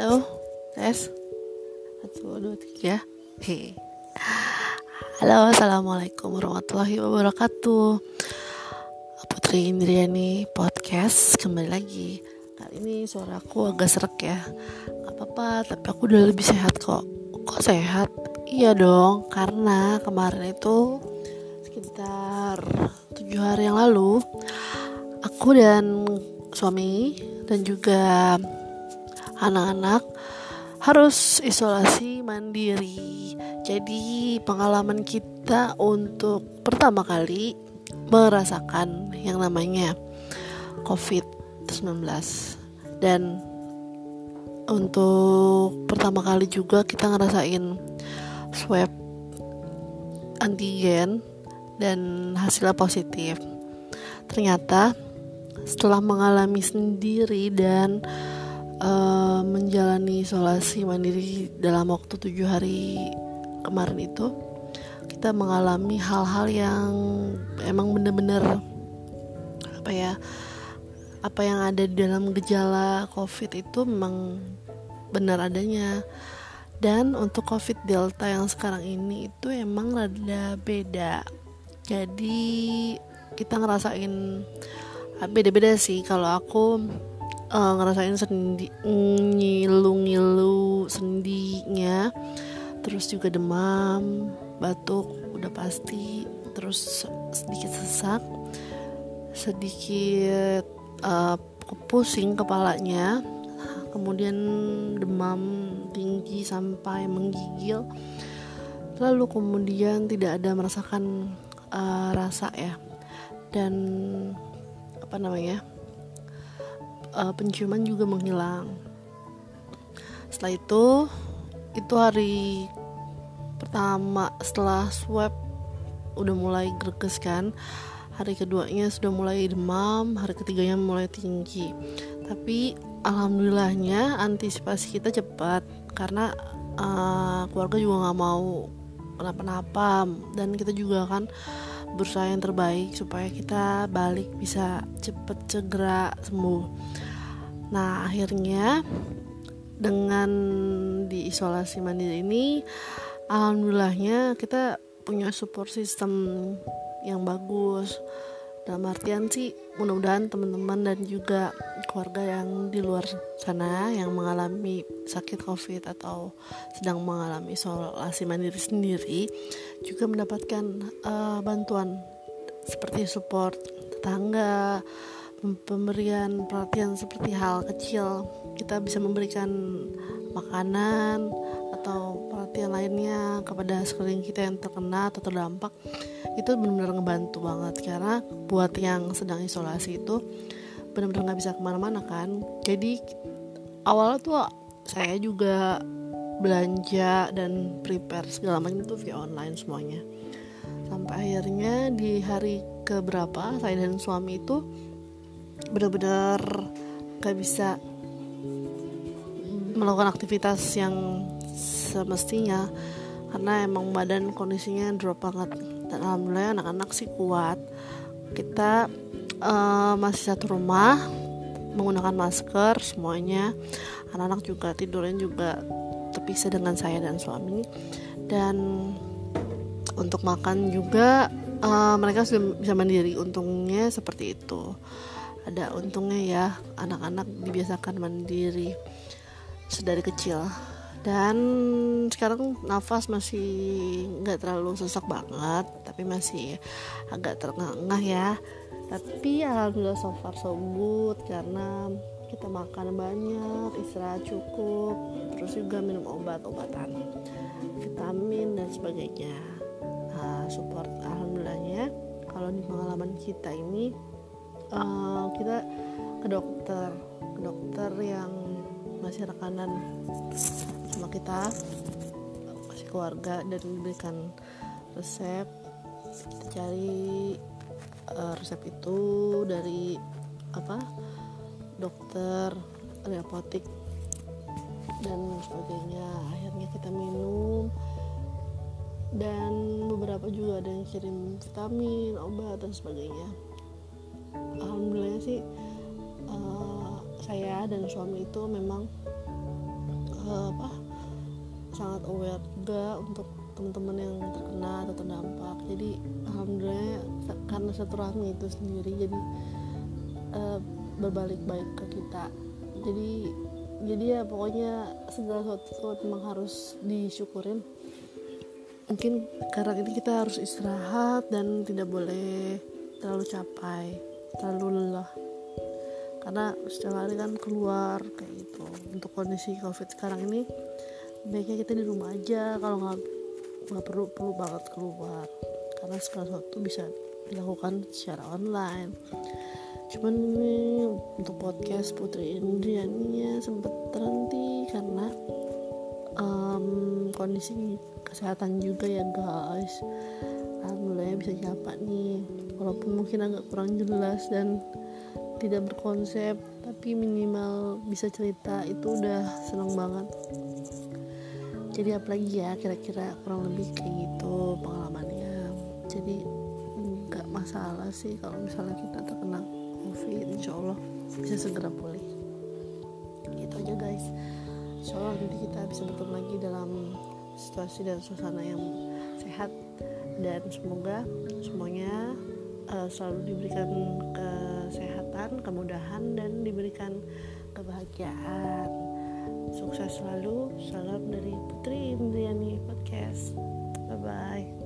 Halo, tes. Satu, dua, tiga. Hei. Halo, Assalamualaikum warahmatullahi wabarakatuh. Putri Indriani Podcast Kembali lagi. Kali ini suaraku agak serak ya. Gak apa-apa, tapi aku udah lebih sehat kok. Kok sehat? Iya dong, karena kemarin itu Sekitar tujuh hari yang lalu Aku dan suami dan juga anak-anak harus isolasi mandiri. Jadi, pengalaman kita untuk pertama kali merasakan yang namanya COVID-19 dan untuk pertama kali juga kita ngerasain swab antigen dan hasilnya positif. Ternyata setelah mengalami sendiri dan uh, menjalani isolasi mandiri dalam waktu tujuh hari kemarin itu kita mengalami hal-hal yang emang bener-bener apa ya apa yang ada di dalam gejala covid itu memang benar adanya. Dan untuk covid delta yang sekarang ini itu emang rada beda. Jadi kita ngerasain beda-beda sih. Kalau aku uh, ngerasain sendi ngilu-ngilu sendinya. Terus juga demam batuk udah pasti. Terus sedikit sesak sedikit uh, pusing kepalanya. Kemudian demam tinggi sampai menggigil. Lalu kemudian tidak ada merasakan uh, rasa ya. Dan apa namanya uh, penciuman juga menghilang. Setelah itu itu hari pertama setelah swab udah mulai greges kan. Hari keduanya sudah mulai demam hari ketiganya mulai tinggi. Tapi alhamdulillahnya antisipasi kita cepat karena uh, keluarga juga nggak mau kenapa-napa. Dan kita juga kan berusaha yang terbaik supaya kita balik bisa cepet segera sembuh nah akhirnya dengan diisolasi mandiri ini alhamdulillahnya kita punya support system yang bagus. Dalam artian sih mudah-mudahan teman-teman dan juga keluarga yang di luar sana yang mengalami sakit covid atau sedang mengalami isolasi mandiri sendiri juga mendapatkan uh, bantuan seperti support tetangga pemberian perhatian seperti hal kecil kita bisa memberikan makanan atau perhatian lainnya kepada sekeliling kita yang terkena atau terdampak itu benar-benar ngebantu banget. Karena buat yang sedang isolasi itu benar-benar nggak bisa ke mana-mana kan. Jadi awalnya tuh saya juga belanja dan prepare segala macam itu via online semuanya. Sampai akhirnya di hari keberapa saya dan suami itu benar-benar gak bisa melakukan aktivitas yang semestinya karena emang badan kondisinya drop banget. Dan alhamdulillah anak-anak sih kuat. Kita uh, masih satu rumah menggunakan masker semuanya. Anak-anak juga tidurnya juga terpisah dengan saya dan suami. Dan untuk makan juga uh, mereka sudah bisa mandiri. Untungnya seperti itu ada untungnya ya anak-anak dibiasakan mandiri sedari kecil. Dan sekarang nafas masih nggak terlalu sesak banget tapi masih agak terengah ya. Tapi alhamdulillah so far so good karena kita makan banyak istirahat cukup terus juga minum obat-obatan vitamin dan sebagainya. Nah, support alhamdulillahnya kalau di pengalaman kita ini uh, kita ke dokter. Ke dokter yang masih rekanan sama kita masih keluarga dan diberikan resep. Kita cari uh, resep itu dari apa dokter apotik dan sebagainya. Akhirnya kita minum. Dan beberapa juga ada yang kirim vitamin obat dan sebagainya alhamdulillah sih uh, saya dan suami itu memang uh, apa sangat aware juga untuk teman-teman yang terkena atau terdampak. Jadi alhamdulillah karena satu rahmi itu sendiri jadi uh, berbalik baik ke kita. Jadi jadi ya pokoknya segala sesuatu memang harus disyukurin. Mungkin karena ini kita harus istirahat dan tidak boleh terlalu capai terlalu lelah. Karena setiap hari kan keluar kayak gitu. Untuk kondisi covid sekarang ini baiknya kita di rumah aja. Kalau nggak nggak perlu perlu banget keluar. Karena segala sesuatu bisa dilakukan secara online. Cuman ini untuk podcast Putri Indriani sempat terhenti karena um, kondisi kesehatan juga ya guys alhamdulillah bisa nyapa nih. Walaupun mungkin agak kurang jelas dan tidak berkonsep tapi minimal bisa cerita itu udah seneng banget. Jadi apalagi ya kira-kira kurang lebih kayak gitu pengalamannya. Jadi nggak masalah sih kalau misalnya kita terkena covid insya Allah bisa segera pulih. Gitu aja guys. Insya Allah nanti kita bisa bertemu lagi dalam situasi dan suasana yang sehat dan semoga semuanya uh, selalu diberikan kesehatan kemudahan dan diberikan kebahagiaan. Sukses selalu. Salam dari Putri Indriani Podcast. Bye bye